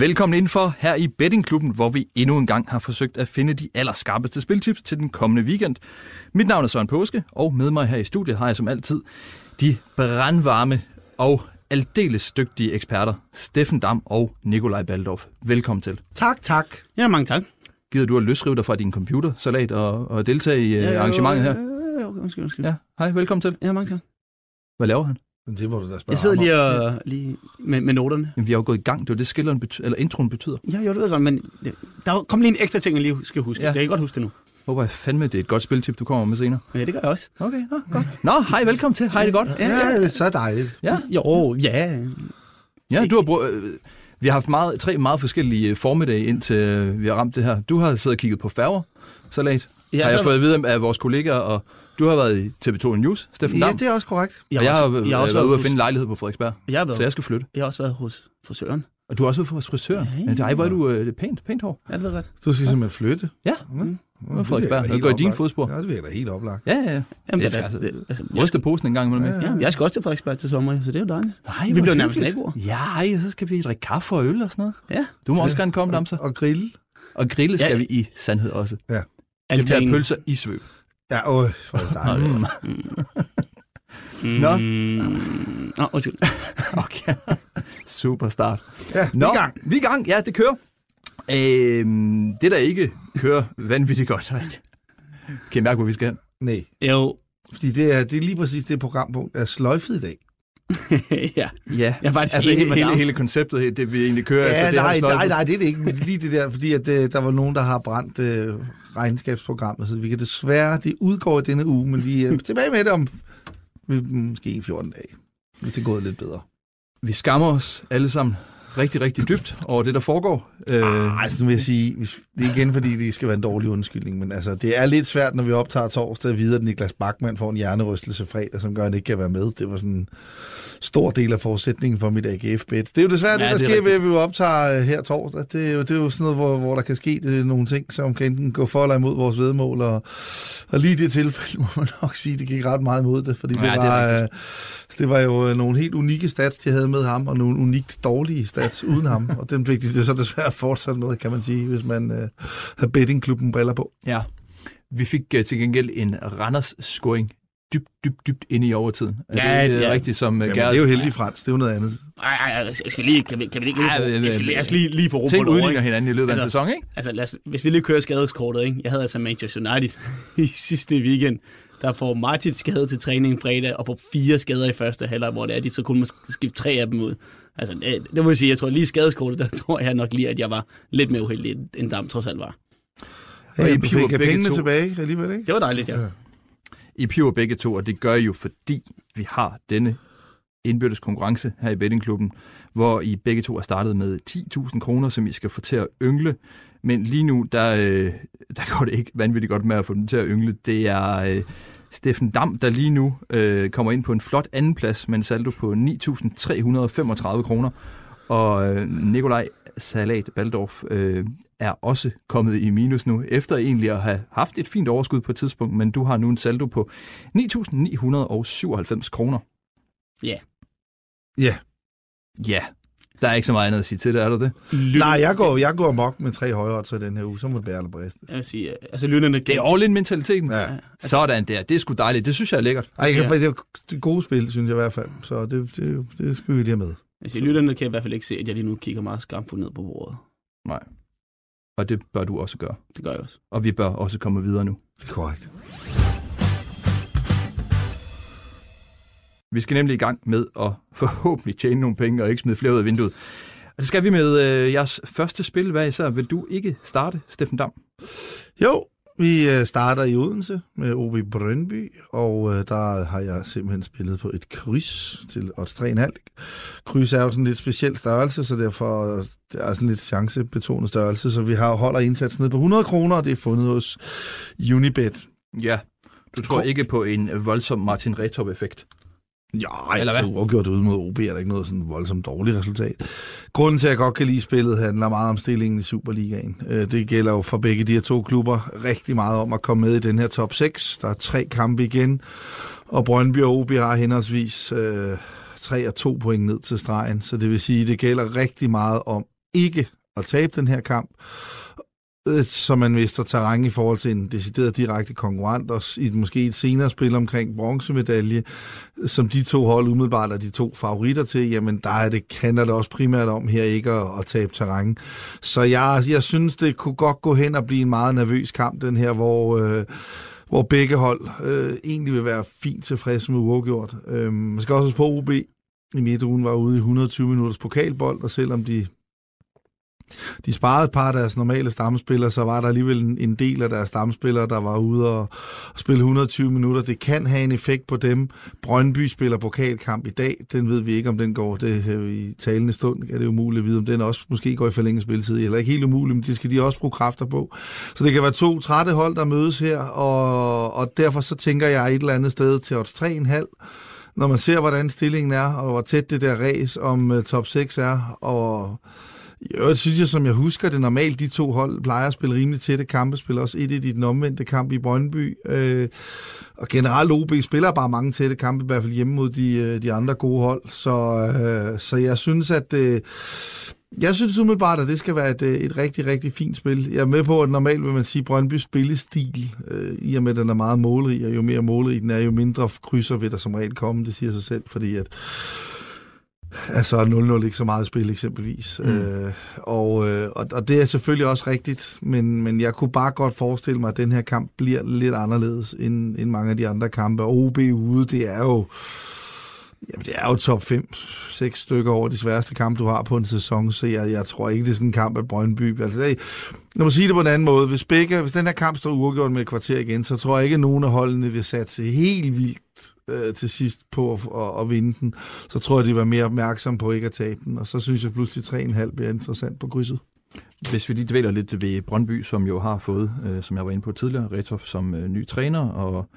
Velkommen indenfor her i Bettingklubben, hvor vi endnu en gang har forsøgt at finde de allerskarpeste spiltips til den kommende weekend. Mit navn er Søren Påske, og med mig her i studiet har jeg som altid de brandvarme og aldeles dygtige eksperter, Steffen Dam og Nikolaj Baldorf. Velkommen til. Tak, tak. Ja, mange tak. Gider du at løsrive dig fra din computer, salat, og, og deltage i ja, arrangementet her? Ja, ja, undskyld, undskyld. Ja. Ja, hej, velkommen til. ja, mange tak. Hvad laver han? Men det må du da spørge Jeg sidder lige, og, lige med, med noterne. Jamen, vi har jo gået i gang. Det er jo det, skilleren bety- eller introen betyder. Ja, jo, det ved jeg godt, men der kom lige en ekstra ting, jeg lige skal huske. Ja. Ja. Det kan jeg godt huske det nu. Håber jeg fandme, det er et godt spiltip, du kommer med senere. Ja, det gør jeg også. Okay, nå, godt. Nå, hej, velkommen til. Hej, det er godt. Ja, det er så dejligt. Ja, Jo, ja. ja du har brugt... Øh, vi har haft meget, tre meget forskellige øh, formiddage, indtil øh, vi har ramt det her. Du har siddet og kigget på færger, salat. Ja, Ja, har jeg så- fået at vide af vores kollegaer, og du har været i TV2 News, Steffen Ja, det er også korrekt. og jeg har, også, jeg jeg har også været ude været at finde en lejlighed på Frederiksberg, jeg har, så jeg været, skal flytte. jeg har også været hos frisøren. Og du har også været hos frisør. Ja, Ja, ej, hvor er du øh, pænt, pænt hår. Ja, det ved jeg godt. Du skal simpelthen flytte. Ja, Mm. nu er det Frederiksberg. Jeg går i oplagt. fodspor. Ja, det virker da helt oplagt. Ja, ja, ja. Jamen, Det det, skal det, altså- det, altså, jeg, Ryste posen en gang imellem. Ja, ikke? ja, jeg skal også til Frederiksberg til sommer, så det er jo dejligt. Nej, Vi bliver nærmest naboer. Ja, ej, så skal vi drikke kaffe og øl og sådan noget. Ja. Du må også gerne komme, Damser. Og grille. Og grille skal Ja. vi i sandhed også. Det Alting. bliver pølser i svøb. Ja, åh, hvor er det dejligt. Mm. Nå. Mm. Nå, undskyld. Okay. Super start. Ja, vi Nå, er i gang. Vi er i gang. Ja, det kører. Øhm, det, der ikke kører vanvittigt godt. Kan I mærke, hvor vi skal hen? Nej, Jo, fordi det er, det er lige præcis det programpunkt, der er sløjfet i dag. ja. Ja. Jeg er faktisk Altså, enig he- med hele, dig. hele konceptet, det vi egentlig kører Ja, efter, det nej, nej, nej, det er det ikke. Lige det der, fordi at, øh, der var nogen, der har brændt øh, regnskabsprogrammet, så vi kan desværre, det udgår i denne uge, men vi er tilbage med det om måske i 14 dage. Hvis det er gået lidt bedre. Vi skammer os alle sammen rigtig, rigtig dybt over det, der foregår. Øh, Ah, altså, nu vil jeg sige, hvis, det er igen, fordi det skal være en dårlig undskyldning, men altså, det er lidt svært, når vi optager torsdag, at vide, at Niklas Bachmann får en hjernerystelse fredag, som gør, at han ikke kan være med. Det var sådan en stor del af forudsætningen for mit AGF-bet. Det er jo desværre Ja, det, der det er sker ved, at vi optager øh, her torsdag. Det er jo, det er jo sådan noget, hvor, hvor der kan ske det nogle ting, som kan enten gå for eller imod vores vedmål, og, og lige i det tilfælde må man nok sige, det gik ret meget imod det, fordi det, Ja, det var, øh, det var jo øh, nogle helt unikke stats, de havde med ham, og nogle unikt dårlige stats uden ham, og den fik de så desværre fortsat med, kan man sige, hvis man øh, har bettingklubben briller på. Ja. Vi fik uh, til gengæld en Randers-scoring dybt, dybt, dybt inde i overtiden. Er Ja, det ja. rigtigt, som uh, Jamen, Gerrit? det er jo heldig fransk, det er jo noget andet. Ej, ej, ej, skal vi lige, kan vi, kan vi ikke, Ej, lige, men- jeg skal, lige- jeg skal lige, lige få ro på over, ikke? hinanden i løbet af en Altså- sæson, ikke? Altså, lad os, hvis vi lige kører skadeskortet, ikke? Jeg havde altså Manchester United i sidste weekend, der får Martin skade til træning fredag, og får fire skader i første halvleg, hvor det er, de så kunne måske skifte tre af dem ud. Altså, det, det må jeg sige, jeg tror lige skadeskortet, der tror jeg nok lige, at jeg var lidt mere uheldig, end Dam trods alt var. Og I du fik pengene to. tilbage alligevel, ikke? Det var dejligt, ja. Ja. I piver begge to, og det gør I jo, fordi vi har denne indbyrdes konkurrence her i bettingklubben, hvor I begge to er startet med 10.000 kroner, som I skal få til at yngle. Men lige nu, der, øh, der går det ikke vanvittigt godt med at få dem til at yngle. Det er øh, Steffen Dam, der lige nu øh, kommer ind på en flot andenplads med en saldo på 9.335 kroner. Og øh, Nikolaj Salat Baldorf øh, er også kommet i minus nu, efter egentlig at have haft et fint overskud på et tidspunkt, men du har nu en saldo på 9.997 kroner. Ja. Ja. Ja, der er ikke så meget andet at sige til det, er der det? Lyt, Nej, jeg går, jeg går mok med tre højere til den her uge, så må det bære eller briste. Jeg vil sige, altså lytterne... Det er all-in-mentaliteten. Ja. Ja. Sådan der, det er sgu dejligt. Det synes jeg er lækkert. Ej, jeg kan, Ja. det er gode spil, synes jeg i hvert fald. Så det, det, det skal vi lige have med. Altså, lytterne kan i hvert fald ikke se, at jeg lige nu kigger meget skamfuldt ned på bordet. Nej. Og det bør du også gøre. Det gør jeg også. Og vi bør også komme videre nu. Det er korrekt. Vi skal nemlig i gang med at forhåbentlig tjene nogle penge og ikke smide flere ud af vinduet. Og det skal vi med øh, jeres første spil. Hvad især vil du ikke starte, Steffen Dam? Jo, vi øh, starter i Odense med OB Brøndby, og øh, der har jeg simpelthen spillet på et kryds til odds 3,5. Kryds er jo sådan en lidt speciel størrelse, så derfor øh, det er sådan lidt chancebetonet størrelse, så vi har holder indsatsen ned på 100 kroner, og det er fundet hos Unibet. Ja, Du tror ikke på en voldsom Martin Retop-effekt? Ja, Eller altså hvad? uafgjort ude mod OB er der ikke noget sådan voldsomt dårligt resultat. Grunden til, at jeg godt kan lide spillet, handler meget om stillingen i Superligaen. Øh, Det gælder jo for begge de her to klubber rigtig meget om at komme med i den her top 6. Der er tre kampe igen, og Brøndby og OB har henholdsvis øh, tre og to point ned til stregen. Så det vil sige, at det gælder rigtig meget om ikke at tabe den her kamp, Øh, så man mister terræn i forhold til en decideret direkte konkurrent, og i måske et senere spil omkring bronzemedalje, som de to hold umiddelbart er de to favoritter til, jamen der er det, handler det også primært om her ikke at, at tabe terræn. Så jeg, jeg synes, det kunne godt gå hen og blive en meget nervøs kamp, den her, hvor... Øh, hvor begge hold øh, egentlig vil være fint tilfredse med uafgjort. Øh, man skal også huske på, OB i midtugen var ude i 120 minutters pokalbold, og selvom de de sparede et par af deres normale stamspillere, så var der alligevel en, en del af deres stamspillere, der var ude og, og spille 120 minutter. Det kan have en effekt på dem. Brøndby spiller pokalkamp i dag. Den ved vi ikke, om den går det, er i talende stund. Er det umuligt at vide, om den også måske går i forlænget spilletid. Eller ikke helt umuligt, men det skal de også bruge kræfter på. Så det kan være to trætte hold, der mødes her, og, og derfor så tænker jeg et eller andet sted til odds 3,5 når man ser, hvordan stillingen er, og hvor tæt det der race om uh, top 6 er, og i øvrigt synes jeg, som jeg husker det normalt, de to hold plejer at spille rimelig tætte kampe, spiller også et i den omvendte kamp i Brøndby, øh, og generelt OB spiller bare mange tætte kampe, i hvert fald hjemme mod de, øh, de andre gode hold, så, øh, så jeg synes, at øh, jeg synes umiddelbart, at det skal være et, øh, et rigtig, rigtig fint spil. Jeg er med på, at normalt vil man sige, Brøndby spillestil, øh, i og med, at den er meget målrig, og jo mere målrig den er, jo mindre krydser vil der som regel komme, det siger sig selv, fordi at Altså 0-0 ikke så meget spil eksempelvis. Mm. Øh, og, øh, og, det er selvfølgelig også rigtigt, men, men jeg kunne bare godt forestille mig, at den her kamp bliver lidt anderledes end, end mange af de andre kampe. Og OB ude, det er jo Jamen, det er jo top 5, 6 stykker over de sværeste kampe, du har på en sæson, så jeg, jeg tror ikke, det er sådan en kamp af Brøndby. Altså, det, lad mig sige det på en anden måde. Hvis, begge, hvis den her kamp står uafgjort med et kvarter igen, så tror jeg ikke, at nogen af holdene vil satse helt vildt øh, til sidst på at, at, at vinde den. Så tror jeg, de var mere opmærksomme på ikke at tabe den, og så synes jeg pludselig 3,5 bliver interessant på krydset. Hvis vi lige dvæler lidt ved Brøndby, som jo har fået, øh, som jeg var inde på tidligere, Retov som øh, ny træner, og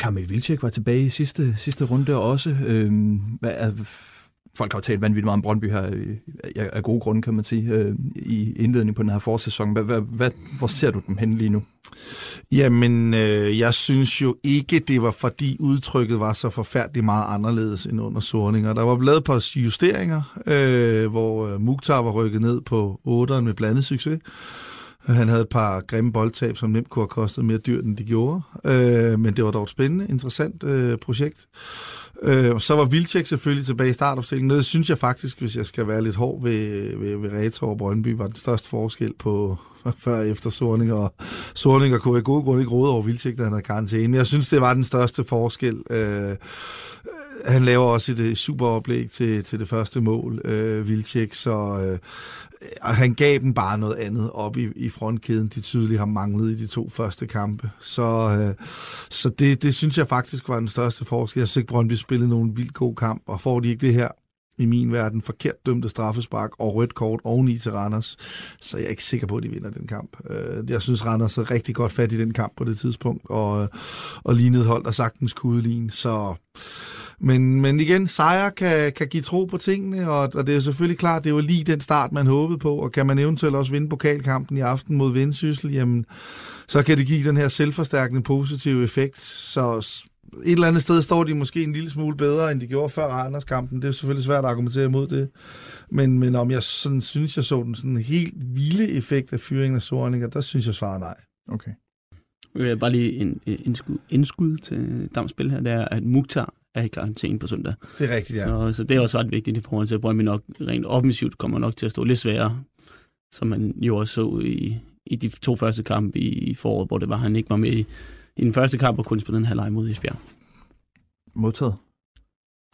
Kamil Vilcek var tilbage i sidste, sidste runde også. Øhm, hvad er, folk har jo talt vanvittigt meget om Brøndby her, øh, af, gode grunde, kan man sige, øh, i indledningen på den her forsæson. Hvad, hvad, hvad, hvor ser du dem hen lige nu? Jamen, øh, jeg synes jo ikke, det var fordi udtrykket var så forfærdeligt meget anderledes end under Sorninger. Der var lavet et par justeringer, øh, hvor øh, Mukhtar var rykket ned på 8'eren med blandet succes. Han havde et par grimme boldtab, som nemt kunne have kostet mere dyrt, end de gjorde. Øh, men det var dog et spændende, interessant øh, projekt. Øh, så var Vilcek selvfølgelig tilbage i startopstillingen. Det synes jeg faktisk, hvis jeg skal være lidt hård ved, ved, ved Retro og Brøndby, var den største forskel på før og efter Sorning. Og Sorning kunne i gode grunde ikke råde over Vilcek, da han havde karantæne. Men jeg synes, det var den største forskel. Øh, øh han laver også et super oplæg til, til det første mål, øh, Vilcek, så øh, og han gav dem bare noget andet op i, i frontkæden, de tydeligt har manglet i de to første kampe. Så, øh, så det, det synes jeg faktisk var den største forskel. Jeg synes ikke, Brøndby spillede nogen vildt god kamp, og får de ikke det her i min verden forkert dømte straffespark og rødt kort oveni til Randers, så jeg er ikke sikker på, at de vinder den kamp. Øh, Jeg synes, Randers er rigtig godt fat i den kamp på det tidspunkt, og, og lignede hold, der sagtens kunne udligne, så... Men, men igen, sejr kan, kan give tro på tingene, og, og det er jo selvfølgelig klart, det er jo lige den start, man håbede på, og kan man eventuelt også vinde pokalkampen i aften mod Vendsyssel, jamen, så kan det give den her selvforstærkende positive effekt. Så et eller andet sted står de måske en lille smule bedre, end de gjorde før Randers-kampen. Det er selvfølgelig svært at argumentere imod det. Men, men om jeg sådan, synes, jeg så den sådan helt vilde effekt af fyringen af Sorninger, der synes jeg svarer nej. Okay. Øh, bare lige en, en indskud, indskud til Damspil her, det er, at Mukhtar er i karantæne på søndag. Det er rigtigt, ja. Så, så det er også ret vigtigt i forhold til, at Brøndby nok rent offensivt kommer nok til at stå lidt sværere, som man jo også så i, i de to første kampe i, i foråret, hvor det var, han ikke var med i, i den første kamp og kun spillede en halvleg mod Esbjerg. Modtaget.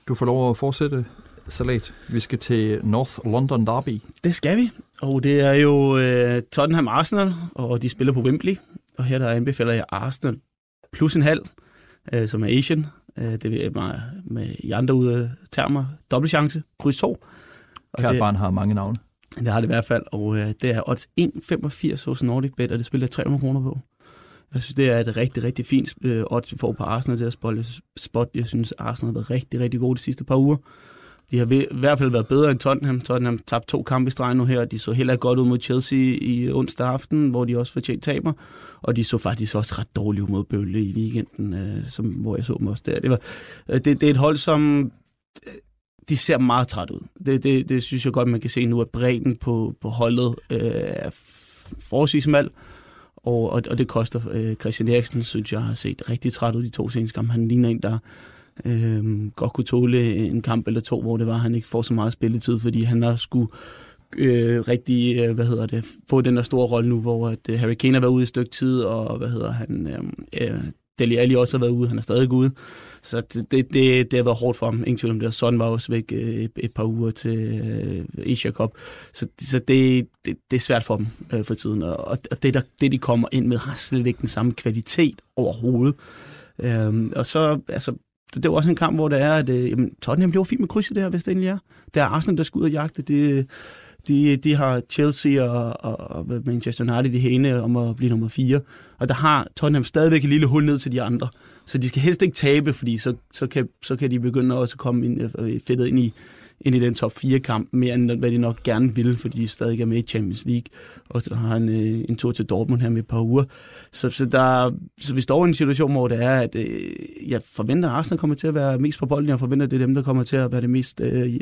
Du får lov at fortsætte, Salat. Vi skal til North London Derby. Det skal vi, og det er jo øh, Tottenham Arsenal, og de spiller på Wembley, og her der anbefaler jeg Arsenal plus en halv, øh, som er Asian. Øh, det er meget med i andre ud af termer. Dobbelt chance, kryds 2. Og Kært barn har mange navne. det har det i hvert fald, og øh, det er odds 1,85 hos Nordic Bet, og det spiller jeg 300 kroner på. Jeg synes, det er et rigtig, rigtig fint øh, odds, vi får på Arsenal, det her spot. Jeg, synes, Arsenal har været rigtig, rigtig gode de sidste par uger. De har i hvert fald været bedre end Tottenham. Tottenham tabte to kampe i streg nu her. og De så heller godt ud mod Chelsea i onsdag aften, hvor de også fortjent taber. Og de så faktisk også ret dårligt ud mod Bølle i weekenden, øh, som, hvor jeg så dem også der. Det, var, øh, det, det er et hold, som øh, de ser meget træt ud. Det, det, det synes jeg godt, man kan se nu, at bredden på, på holdet øh, er forholdsvis mal, Og, og, og det koster øh, Christian Eriksen, synes jeg, har set rigtig træt ud de to seneste kampe. Han ligner en, der øh, godt kunne tåle en kamp eller to, hvor det var, at han ikke får så meget spilletid, fordi han har skulle øh, rigtig, øh, hvad hedder det, få den der store rolle nu, hvor at, øh, Harry Kane har været ude i et stykke tid, og hvad hedder han, øhm, øh, øh, Deli Ali også har været ude, han er stadig ude. Så det, det, det, det har været hårdt for ham, ingen tvivl om det. Og Son var også væk øh, et, et par uger til øh, Asia Cup. Så, så det, det, det er svært for dem øh, for tiden. Og, og det, der, det, de kommer ind med, har slet ikke den samme kvalitet overhovedet. Øhm, og så, altså, det er også en kamp, hvor det er, at øh, jamen, Tottenham lever fint med krydset der, hvis det egentlig er. Det er Arsenal, der skal ud og jagte. Det, de, de har Chelsea og, og, og Manchester United i hende om at blive nummer 4. Og der har Tottenham stadigvæk et lille hul ned til de andre. Så de skal helst ikke tabe, fordi så, så, kan, så kan de begynde også at komme ind, øh, fedtet ind i, ind i den top 4-kamp, mere end hvad de nok gerne vil, fordi de stadig er med i Champions League, og så har han øh, en tur til Dortmund her med et par uger. Så, så, der, så vi står i en situation, hvor det er, at øh, jeg forventer, at Arsenal kommer til at være mest på bolden, jeg forventer, at det er dem, der kommer til at være det mest øh,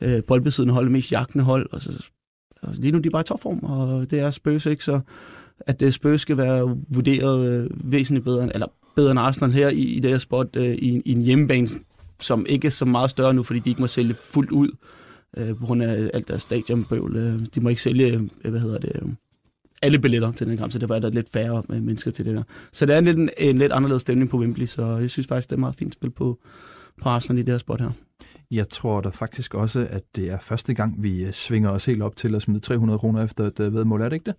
øh, boldbesiddende hold, det mest jagtende hold, og, så, og lige nu de er bare i topform, og det er Spurs ikke, så at det Spurs skal være vurderet øh, væsentligt bedre, eller bedre end Arsenal her i, i det her spot øh, i, i en hjemmebane, som ikke er så meget større nu, fordi de ikke må sælge fuldt ud øh, på grund af alt deres stadionbøvl. Øh, de må ikke sælge, øh, hvad hedder det, øh, alle billetter til den kamp, så derfor er der lidt færre øh, mennesker til det der. Så det er en lidt, en, en lidt anderledes stemning på Wembley, så jeg synes faktisk, det er meget fint spil på, på Arsenal i det her spot her. Jeg tror da faktisk også, at det er første gang, vi øh, svinger os helt op til at smide 300 kroner efter et øh, vedmål. Er det ikke det?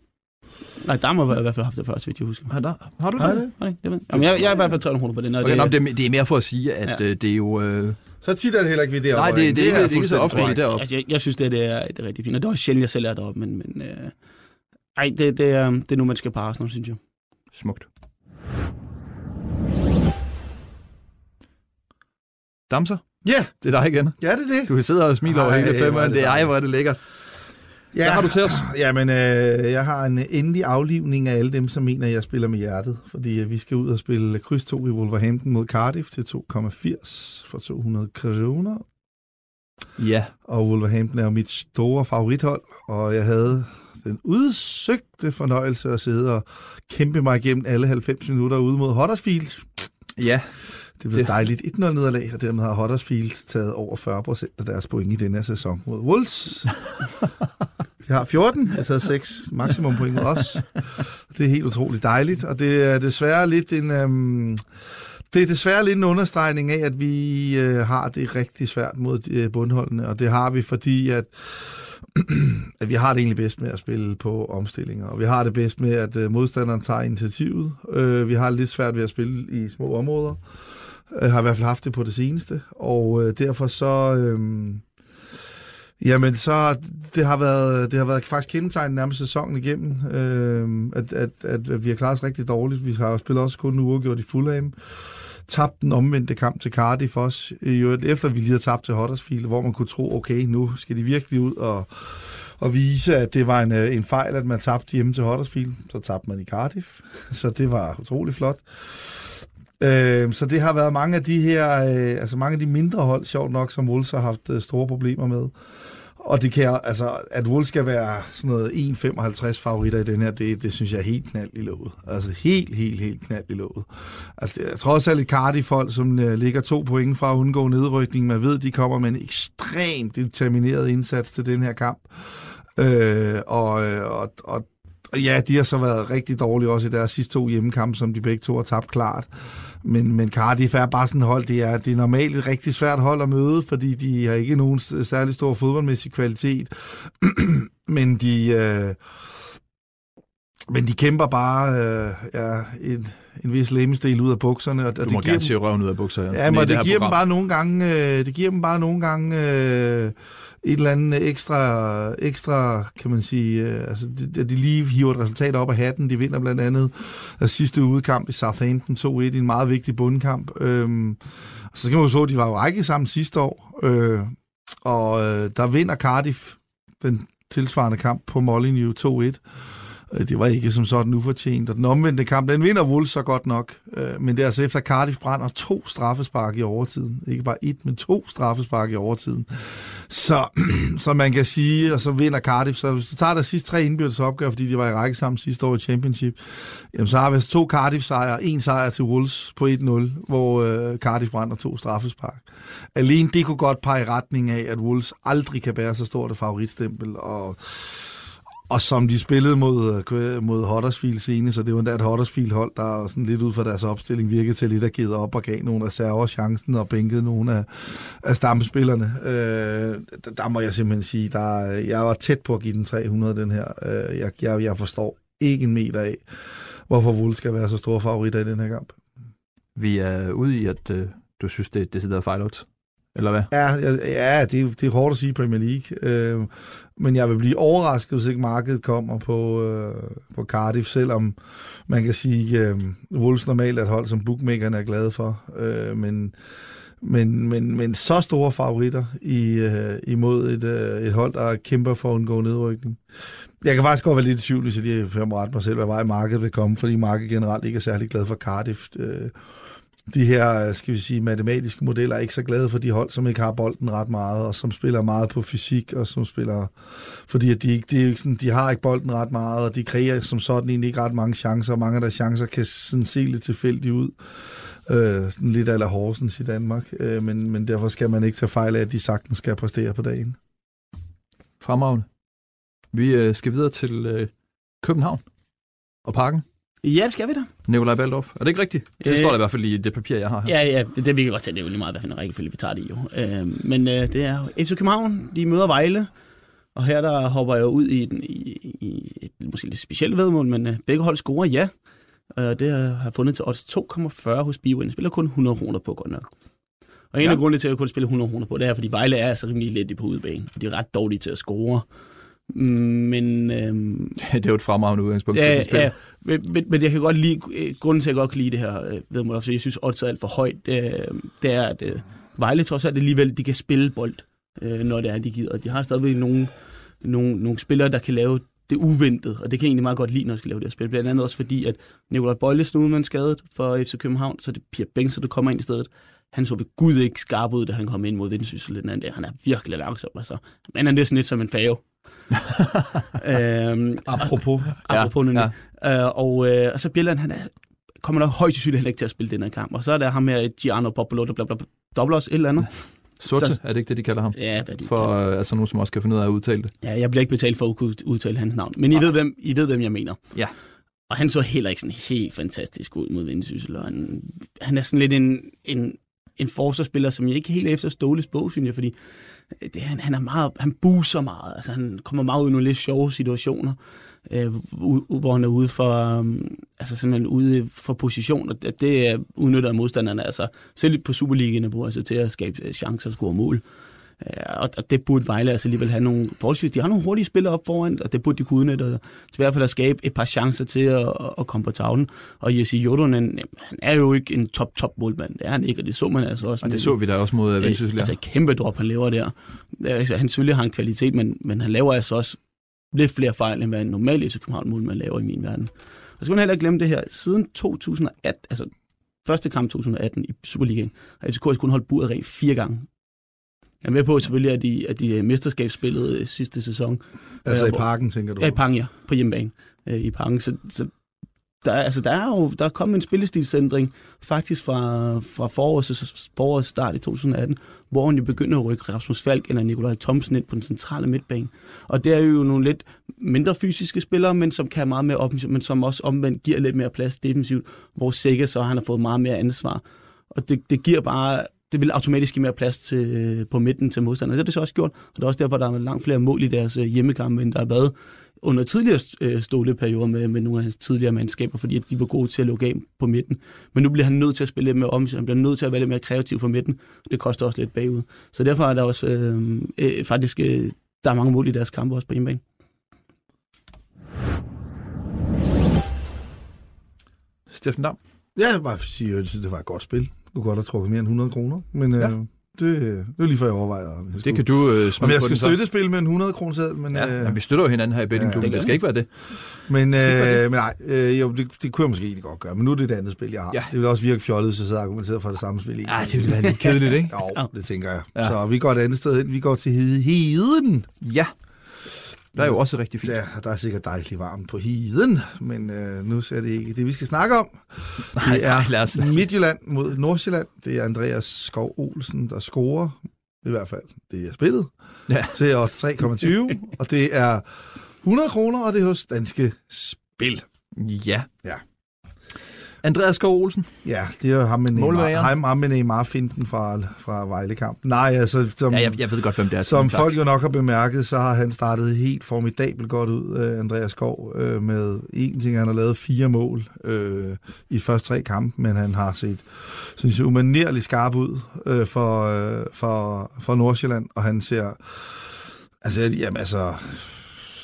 Nej, der må i hvert fald haft det før, så vidt jeg husker. Har, der, har du Nej, det? det? Nej, jeg, Jamen, jeg, jeg er i hvert fald 300 kroner på den. Og Okay, det, nå, det, er, det er mere for at sige, at Ja. ja. det er jo... Øh, Så tit er det heller ikke ved deroppe. Nej, det- det er ikke- det er ikke så fuldstændig ofte, vi er deroppe. altså, jeg, jeg synes, det, det, er, det er rigtig fint. Og det er også sjældent, jeg selv er deroppe, men, men øh, ej, det, det, er, det er nu, man skal på Arsenal, synes jeg. smukt. Damser, Ja, det er dig igen. ja, det er det. Du sidder og smiler over hele hvor er femmeren. det Det er ej, hvor er det lækkert. Ja, Hvad har du til os? Jamen, øh, jeg har en endelig aflivning af alle dem, som mener, at jeg spiller med hjertet. Fordi øh, vi skal ud og spille kryds 2 i Wolverhampton mod Cardiff til 2,80 for 200 kroner. Ja, Og Wolverhampton er jo mit store favorithold, og jeg havde den udsøgte fornøjelse at sidde og kæmpe mig igennem alle 90 minutter ude mod Huddersfield. Ja. Det blev Det- dejligt 1-0 nederlag, og dermed har Huddersfield taget over 40 procent af deres point i den her sæson mod Wolves. De har 14, de har taget 6 maksimum point mod os. Det er helt utroligt dejligt, og det er desværre lidt en... Øhm, det er desværre lidt en understregning af, at vi øh, har det rigtig svært mod øh, bundholdene, og det har vi, fordi at, at vi har det egentlig bedst med at spille på omstillinger, og vi har det bedst med, at øh, modstanderen tager initiativet. Øh, vi har lidt svært ved at spille i små områder, Jeg har i hvert fald haft det på det seneste, og øh, derfor så... Øh, Jamen, så det har været, det har været faktisk kendetegnet nærmest sæsonen igennem, øh, at, at, at, vi har klaret os rigtig dårligt. Vi har spillet også kun uafgjort i Fulham. Tabt den omvendte kamp til Cardiff også, jo, efter vi lige havde tabt til Huddersfield, hvor man kunne tro, okay, nu skal de virkelig ud og, og vise, at det var en, øh, en fejl, at man tabte hjemme til Huddersfield. Så tabte man i Cardiff, så det var utrolig flot. Øh, så det har været mange af de her, øh, altså mange af de mindre hold, sjovt nok, som Wolves har haft øh, store problemer med. Og det kan, altså, at Wolves skal være sådan noget 1,55 favoritter i den her, det, det synes jeg er helt knald i låget. Altså helt, helt, helt knald i låget. Altså, det er trods alt et Cardiff-hold, som øh, ligger to point fra at undgå nedrykning. Man ved, de kommer med en ekstremt determineret indsats til den her kamp. Øh, og, øh, og, og, og ja, de har så været rigtig dårlige også i deres sidste to hjemmekampe, som de begge to har tabt klart. Men, men Cardiff er bare sådan et hold, det er, det er normalt et rigtig svært hold at møde, fordi de har ikke nogen særlig stor fodboldmæssig kvalitet. men de... Øh, Men de kæmper bare øh, ja, en, en vis lemesdel ud af bukserne. Og, og Du det må giver gerne dem- se røven ud af bukser. Ja, men det, her giver dem program. bare nogle gange, øh, det giver dem bare nogle gange øh, et eller andet ekstra, ekstra kan man sige, øh, altså de, de lige hiver et resultat op af hatten. De vinder blandt andet øh, sidste udekamp i Southampton 2-1 i en meget vigtig bundkamp. Øhm, så kan man jo så, at de var jo række sammen sidste år, øh, og øh, der vinder Cardiff den tilsvarende kamp på Molyneux 2-1. Øh, det var ikke som sådan ufortjent. Og den omvendte kamp, den vinder Wolves så godt nok. Øh, men det er altså efter Cardiff brænder to straffespark i overtiden. Ikke bare et, men to straffespark i overtiden. Så, så man kan sige, og så vinder Cardiff. Så hvis du tager der sidste tre indbyrdes opgør, fordi de var i række sammen sidste år i Championship, jamen så har vi altså to Cardiff-sejre, en sejr til Wolves på 1-0, hvor øh, Cardiff brænder to straffespark. Alene det kunne godt pege i retning af, at Wolves aldrig kan bære så stort et favoritstempel, og og som de spillede mod, øh, mod Huddersfield senere, så det var endda et Huddersfield-hold, der sådan lidt ud fra deres opstilling virkede til lidt at give op og gav nogle reserver chancen og bænkede nogle af, af stamspillerne. Øh, der, der må jeg simpelthen sige, der, jeg var tæt på at give den 300, den her. Øh, jeg, jeg, jeg forstår ikke en meter af, hvorfor Wolves skal være så store favoritter i den her kamp. Vi er ude i, at øh, du synes, det det sidder fejl odds. Eller hvad? Ja, ja, ja det, det er hårdt at sige Premier League. Øh, men jeg vil blive overrasket, hvis ikke markedet kommer på, øh, på Cardiff, selvom man kan sige, øh, Wolves normalt er et hold, som bookmakerne er glade for. Øh, men, men, men, men så store favoritter i, øh, imod et, øh, et hold, der kæmper for at undgå nedrykning. Jeg kan faktisk godt være lidt i tvivl, hvis jeg lige får ret mig selv, hvad vej markedet vil komme, fordi markedet generelt ikke er særlig glad for Cardiff. Øh, de her, skal vi sige, matematiske modeller er ikke så glade for de hold, som ikke har bolden ret meget, og som spiller meget på fysik, og som spiller, fordi at de, ikke, de, er ikke sådan, de har ikke bolden ret meget, og de kreerer som sådan egentlig ikke ret mange chancer, og mange af deres chancer kan sådan se lidt tilfældigt ud. Øh, sådan lidt ala Horsens i Danmark, øh, men, men derfor skal man ikke tage fejl af, at de sagtens skal præstere på dagen. Fremragende. Vi øh, skal videre til øh, København og parken. Ja, det skal vi da. Nikolaj Baldorf. Er det ikke rigtigt? Det Øh. står der i hvert fald i det papir, jeg har her. Ja, ja, det, det vi kan godt tage, det er jo lige meget, hvad for en rækkefølge vi tager det i jo. Øh, men øh, det er jo FC København, de møder Vejle, og her der hopper jeg ud i, en, i, i et måske lidt specielt vedmål, men øh, begge hold scorer ja. Og det har jeg fundet til odds 2,40 hos Bwin. Jeg spiller kun 100 kroner på, godt nok. Og en Ja. af grundene til, at jeg kun spiller 100 kroner på, det er, fordi Vejle er altså rimelig let på udebane, og de er ret dårlige til at score. Men øhm, det er jo et fremragende udgangspunkt. for Ja, spil. ja. Men, men, men jeg kan godt lide, øh, grunden til, at jeg godt kan lide det her øh, også fordi jeg synes, odds er alt for højt, det, er- det er, at øh, Vejle trods alt alligevel, de kan spille bold, øh, når det er, de gider. De har stadigvæk nogle, nogle, nogle spillere, der kan lave det uventede, og det kan jeg egentlig meget godt lide, når jeg skal lave det her spil. Blandt andet også fordi, at Nikolaj Bøjlesen er udmand skadet for FC København, så det er Pia Bengtsson, der kommer ind i stedet. Han så ved Gud ikke skarp ud, da han kom ind mod Vendsyssel. Den anden der. Han er virkelig langsom. Altså. Men han er næsten lidt som en fave. øhm, Apropos. apropos Ja, ja. Øh, og, øh, og så Bjelland, han er, kommer nok højst sandsynligt heller ikke til at spille den her kamp. Og så er der ham med Gianno Popolo, der bla, dobler os et eller andet. Sorte, Der- er det ikke det, de kalder ham? Ja, hvad de For øh, altså nogen, som også kan finde ud af at udtale det. ja, jeg bliver ikke betalt for at kunne udtale hans navn. Men I ved, hvem, I ved, hvem jeg mener. Ja. Og han så heller ikke sådan helt fantastisk ud mod Vendsyssel. Og han, han er sådan lidt en, en, en forsvarsspiller, som jeg ikke helt efter Ståles bog, synes jeg, fordi øh, det, han, han, er meget, han buser meget. Altså, han kommer meget ud i nogle lidt sjove situationer, øh, hvor han er ude for, um, altså simpelthen ude for position, og det, det udnytter modstanderne. Altså, selv på Superligaen altså til at skabe øh, chancer og score mål. Ja, og og det burde Vejle altså alligevel have nogle forholdsvis. De har nogle hurtige spillere op foran, og det burde de kunne udnytte. og i hvert fald at skabe et par chancer til at, at- komme på tavlen. Og Jesse Jodonen, han er jo ikke en top-top målmand. Det er han ikke, og det så man altså også. Og det så vi da også mod øh, Vendsyssel. Øh, altså kæmpe drop, han laver der. Altså, han selvfølgelig har en kvalitet, men, men han laver altså også lidt flere fejl, end hvad en normal FC København målmand laver i min verden. Og så skal man heller ikke glemme det her. Siden 2018, altså første kamp 2018 i Superligaen, har FCK kun holdt buret rent fire gange. Jeg er med på selvfølgelig, at de, at de øh, mesterskabsspillede øh, sidste sæson. Altså Ja, i parken, tænker du? Ja, i Parken, ja. På hjemmebane øh, i Parken. Så, så der, er, altså, der er jo der er kommet en spillestilsændring faktisk fra, fra forårets, forårets start i 2018, hvor han jo begynder at rykke Rasmus Falk eller Nikolaj Thomsen ind på den centrale midtbane. Og det er jo nogle lidt mindre fysiske spillere, men som kan meget mere offensivt, men som også omvendt giver lidt mere plads defensivt, hvor Sikker så han har fået meget mere ansvar. Og det, det giver bare det vil automatisk give mere plads til, på midten til modstanderne. Det har det så også gjort, og det er også derfor, der er langt flere mål i deres øh, hjemmekampe, end der har været under tidligere øh, ståleperioder med, med nogle af hans tidligere mandskaber, fordi at de var gode til at lukke af på midten. Men nu bliver han nødt til at spille lidt mere om, han bliver nødt til at være lidt mere kreativ for midten. Det koster også lidt bagud. Så derfor er der også øh, øh, faktisk, øh, der er mange mål i deres kampe også på hjemmebane. Steffen Dam. Ja, jeg vil bare sige, at jeg synes, det var et godt spil. Du kunne godt have trukket mere end 100 kroner, men ja. Øh, det, det var lige før jeg overvejer. om jeg Det skulle- kan du øh, Om jeg skal så. støtte spil med en 100 kroner seddel, men, Ja, øh, men vi støtter jo hinanden her i bettingklubben. Ja, det skal ikke være det. men, øh, men nej, øh, jo, det, det kunne jeg måske egentlig godt gøre, men nu er det et andet spil, jeg har. Ja. Det vil også virke fjollet, hvis jeg sidder og argumenterer for det samme spil. Ja, det ville være lidt kedeligt, ikke? Jo, det tænker jeg. Ja. Så vi går et andet sted hen. Vi går til Hede- Heden. Ja. Der er jo også rigtig fint. Ja, der er sikkert dejligt varmt på Heden, men øh, nu er det ikke det, vi skal snakke om. Nej, Det er nej, os. Midtjylland mod Nordsjælland. Det er Andreas Skov Olsen, der scorer. I hvert fald, det er spillet. Ja. Til odds 3,20. og det er 100 kroner, og det er hos Danske Spil. Ja. Ja. Andreas Skov Olsen. Ja, det er jo ham med Neymar, ham, ham med Neymar-finten fra, fra Vejle-kampen. Nej, altså, som, Ja, jeg, jeg ved godt, hvem det er. som tak. folk jo nok har bemærket, så har han startet helt formidabelt godt ud, øh, Andreas Skov, øh, med en ting, han har lavet fire mål øh, i de første tre kampe, men han har set, synes jeg, umanerligt skarp ud øh, for, øh, for, for Nordsjælland, og han ser, altså, jamen altså,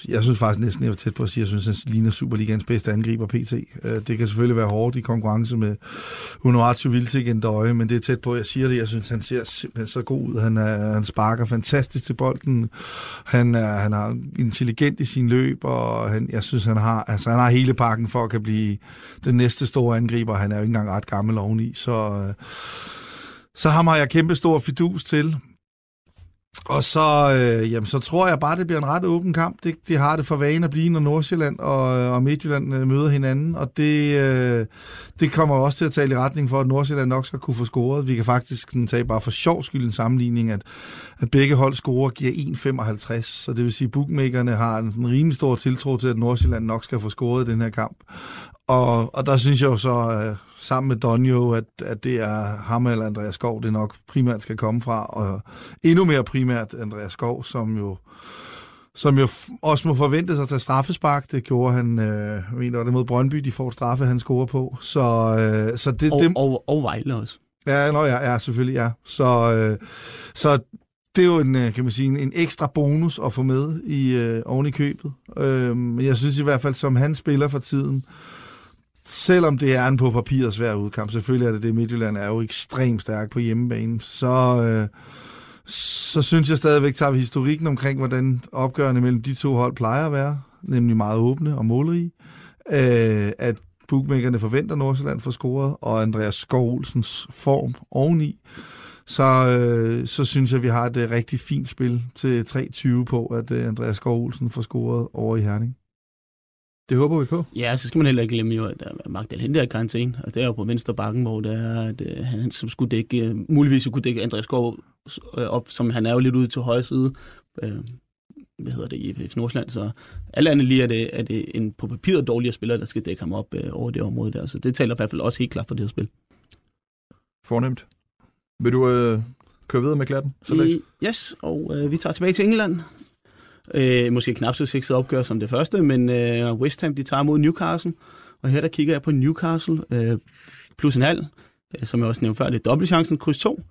jeg synes faktisk næsten, jeg var tæt på at sige, at jeg synes, han ligner Superligans bedste angriber PT. Øh, det kan selvfølgelig være hårdt i konkurrence med Honoratio Vilcek en døje, men det er tæt på, at jeg siger det. Jeg synes, han ser simpelthen så god ud. Han, er, han sparker fantastisk til bolden. Han er, han er intelligent i sin løb, og han, jeg synes, han har, altså, han har hele pakken for at kan blive den næste store angriber. Han er jo ikke engang ret gammel oveni, så, øh, så ham har jeg kæmpe stor fidus til. Og så, øh, jamen, så tror jeg bare, det bliver en ret åben kamp. Det, det har det for vane at blive, når Nordsjælland og, og Midtjylland øh, møder hinanden. Og det, øh, det kommer også til at tale i retning for, at Nordsjælland nok skal kunne få scoret. Vi kan faktisk sådan, tage bare for sjov skyld en sammenligning, at, at begge hold scorer giver 1,55. Så det vil sige, at bookmakerne har en, en rimelig stor tiltro til, at Nordsjælland nok skal få scoret i den her kamp. Og, og der synes jeg jo så, øh, sammen med Donjo, at, at det er ham eller Andreas Skov, det nok primært skal komme fra. Og endnu mere primært Andreas Skov, som jo som jo også må forvente sig at tage straffespark. Det gjorde han, øh, mener, det mod Brøndby, de får straffe, han scorer på. Så, øh, så det, Og, det, og, og Vejle også. Ja, nå, ja, ja selvfølgelig, ja. Så, øh, så det er jo en, øh, kan man sige, en, en ekstra bonus at få med i øh, oven i købet. Øh, men jeg synes i hvert fald, som han spiller for tiden, selvom det er en på papiret svær udkamp, selvfølgelig er det det, Midtjylland er jo ekstremt stærk på hjemmebane, så, øh, så synes jeg stadigvæk, tager vi historikken omkring, hvordan opgørende mellem de to hold plejer at være, nemlig meget åbne og målrige, øh, at bookmakerne forventer Nordsjælland for scoret, og Andreas Skov Olsens form oveni, så, øh, så synes jeg, vi har et øh, rigtig fint spil til 3-20 på, at øh, Andreas Skov Olsen får scoret over i Herning. Det håber vi på. Ja, så skal man heller ikke glemme jo, at der Magdal Hente er karantæne, og det er jo på venstre bakken, hvor det er, at øh, han som skulle dække, øh, muligvis kunne dække Andreas Skov øh, op, som han er jo lidt ude til højre side, øh, hvad hedder det, i IFF Nordsjælland, så alle andre lige er det, er det en på papiret dårligere spiller, der skal dække ham op øh, over det område der, så det taler i hvert fald også helt klart for det her spil. Fornemt. Vil du øh, køre videre med klatten? Så I, yes, og øh, vi tager tilbage til England. Øh, måske knap så sexet opgør som det første, men øh, West Ham de tager mod Newcastle, og her der kigger jeg på Newcastle øh, plus en halv, øh, som jeg også nævnte før, det er dobbeltchancen, kryds 2,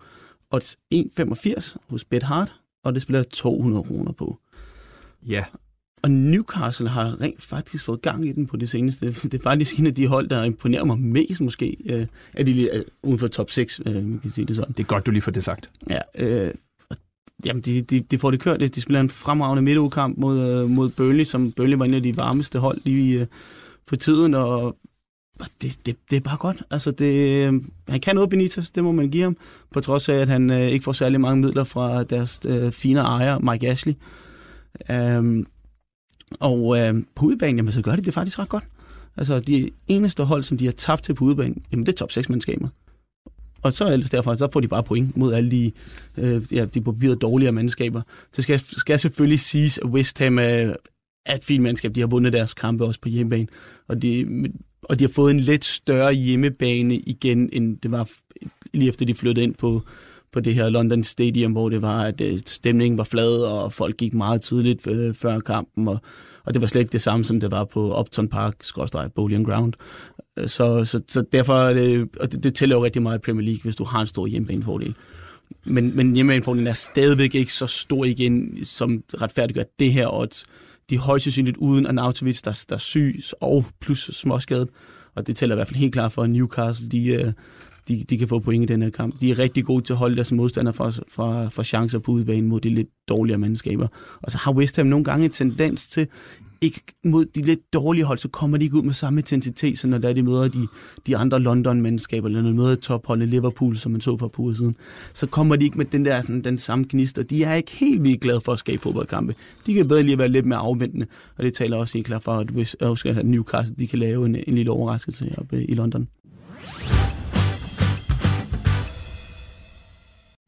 og 1,85 hos Bet Hard, og det spiller jeg 200 kroner på. Ja. Og Newcastle har rent faktisk fået gang i den på det seneste. Det er faktisk en af de hold, der imponerer mig mest måske, øh, af de lige, øh, uden for top 6, øh, man kan sige det sådan. Det er godt, du lige får det sagt. Ja, øh, jamen de, de, de får det kørt. De spiller en fremragende midtugkamp mod, øh, mod Burnley, som Burnley var en af de varmeste hold lige øh, for tiden, og det, det, det er bare godt. Altså det, øh, han kan noget Benitez, det må man give ham, på trods af, at han øh, ikke får særlig mange midler fra deres øh, fine ejer, Mike Ashley. Øhm, og øh, på udebanen, jamen så gør de det faktisk ret godt. Altså de eneste hold, som de har tabt til på udebanen, jamen det er top 6 mandskaber. Og så ellers derfor, så får de bare point mod alle de, øh, ja, de på papiret dårligere mandskaber. Så skal, skal selvfølgelig siges, at West Ham er, er et fint mandskab. De har vundet deres kampe også på hjemmebane. Og de, og de har fået en lidt større hjemmebane igen, end det var lige efter de flyttede ind på, på det her London Stadium, hvor det var, at øh, stemningen var flad, og folk gik meget tidligt øh, før kampen, og, og det var slet ikke det samme, som det var på Upton Park, skråstrej Bolian Ground. Øh, så, så, så derfor, er det, og det, det tæller jo rigtig meget i Premier League, hvis du har en stor hjemmebanefordel. Men, men hjemmebanefordelen er stadigvæk ikke så stor igen, som retfærdiggør det her odds. De er højst sandsynligt uden Arnautovic, der, der er syg, og plus småskadet. Og det tæller i hvert fald helt klart for, at Newcastle de, øh, de, de kan få point i den her kamp. De er rigtig gode til at holde deres modstandere for, for, fra chancer på udbanen mod de lidt dårligere mandskaber. Og så har West Ham nogle gange en tendens til, ikke mod de lidt dårlige hold, så kommer de ikke ud med samme intensitet, så når der de møder de, de andre London-mandskaber, eller når de møder topholdet Liverpool, som man så for på siden, så kommer de ikke med den der sådan, den samme gnist, og de er ikke helt vildt glade for at skabe fodboldkampe. De kan bedre lige være lidt mere afventende, og det taler også helt klart for, at, at Newcastle de kan lave en, en lille overraskelse op i London.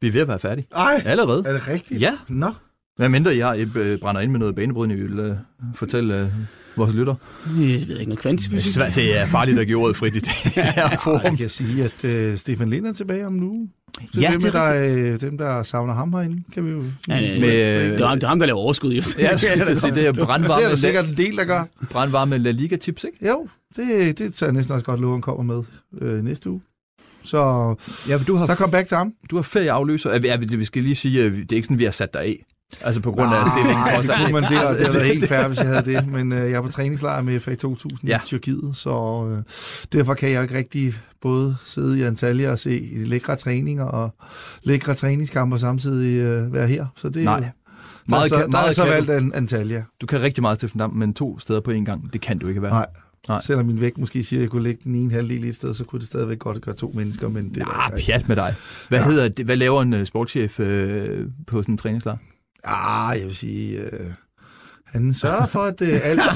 Vi er ved at være færdige. Ej, Allerede. er det rigtigt? Ja. Nå. Hvad mindre I har, I øh, brænder ind med noget banebrydende, I vil øh, fortælle øh, vores lytter. Jeg ved ikke, noget Det er, svært, det er farligt at give ordet frit i det her Jeg forum. kan sige, at øh, Stefan Lind er tilbage om uge. Så Ja, dem, det er der, øh, dem, der savner ham herinde, kan vi jo... Ja, ja, ja. Med, Det er, ham, det er ham, der laver overskud, jo. Ja, jeg skulle til at sige, det er det er brandvarme, der sikkert en del, der gør. brandvarme La Liga-tips, ikke? Jo, det, det tager jeg næsten også godt lov, han kommer med øh, næste uge. Så, Ja, du har, så kom back til ham. du har ferieafløser. Ja, vi- vi skal lige sige, at det er ikke sådan, vi har sat dig af. Altså på grund af stillingen. Nej, det kunne man det, og det Altså, havde været helt fair, hvis jeg havde det. Men øh, jeg er på træningslejr med FA 2000 Ja. i Tyrkiet, så øh, derfor kan jeg ikke rigtig både sidde i Antalya og se lækre træninger og lækre træningskampe og samtidig øh, være her. Så det, er Nej. Meget, så, der er meget så kan valgt an, Antalya. du kan rigtig meget til Dam, men to steder på en gang, det kan du ikke være. Nej. Nej. Selvom min vægt måske siger, at jeg kunne lægge den ene halvdel et sted, så kunne det stadigvæk godt gøre to mennesker, men det er Ah, da ikke- pjat med dig. Hvad, ja. Ja. hedder det? Hvad laver en uh, sportschef uh, på sådan en træningslejr? Ah, jeg vil sige... Øh, han sørger for, at øh, alt.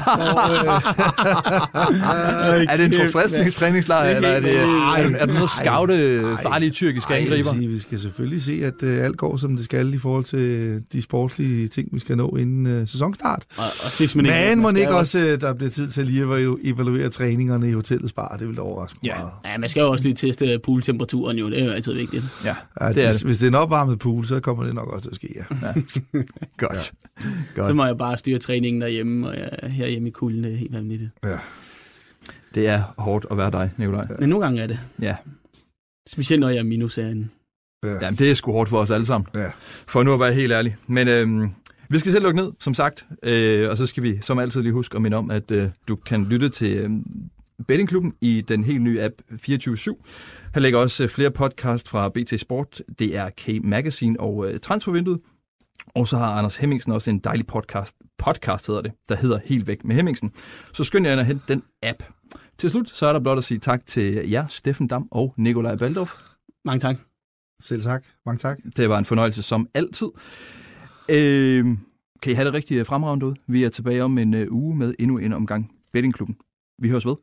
Øh, Er det en forfriskningstræningslejr, eller er det, er, det- er det noget at scoute farlige tyrkiske angriber? vi skal selvfølgelig se, at øh, alt går, som det skal i forhold til de sportslige ting, vi skal nå inden øh, sæsonstart. Og, og sidst, men, Men må ikke også, øh, der bliver tid til at lige at evalu- evaluere træningerne i hotellets bar. Det vil da overraske mig Ja. meget. Ja, man skal jo også lige teste pooltemperaturen jo, det er jo altid vigtigt. Ja, Ja, det er hvis, det. hvis det er en opvarmet pool, så kommer det nok også til at ske, ja. Godt. Så Godt. må jeg bare styre træningen derhjemme, og jeg, herhjemme i kulden, det er helt vanvittigt. ja. Det er hårdt at være dig, Nikolaj. Men nogle gange er det. Ja. Specielt når jeg er minusserien. ja. Jamen, det er sgu hårdt for os alle sammen. ja. For nu at være helt ærlig. Men øhm, vi skal selv lukke ned, som sagt. Øh, og så skal vi som altid lige huske at minde om, at øh, du kan lytte til øh, Bettingklubben i den helt nye app 24-7. Her ligger også øh, flere podcast fra BT Sport, DRK Magazine og øh, Transfervinduet. Og så har Anders Hemmingsen også en dejlig podcast, podcast hedder det, der hedder Helt Væk med Hemmingsen. Så skynd jer ind og hente den app. Til slut, så er der blot at sige tak til jer, Steffen Dam og Nikolaj Baldorf. Mange tak. Selv tak. Mange tak. Det var en fornøjelse som altid. Øh, kan I have det rigtig fremragende ud? Vi er tilbage om en uh, uge med endnu en omgang Bettingklubben. Vi høres ved.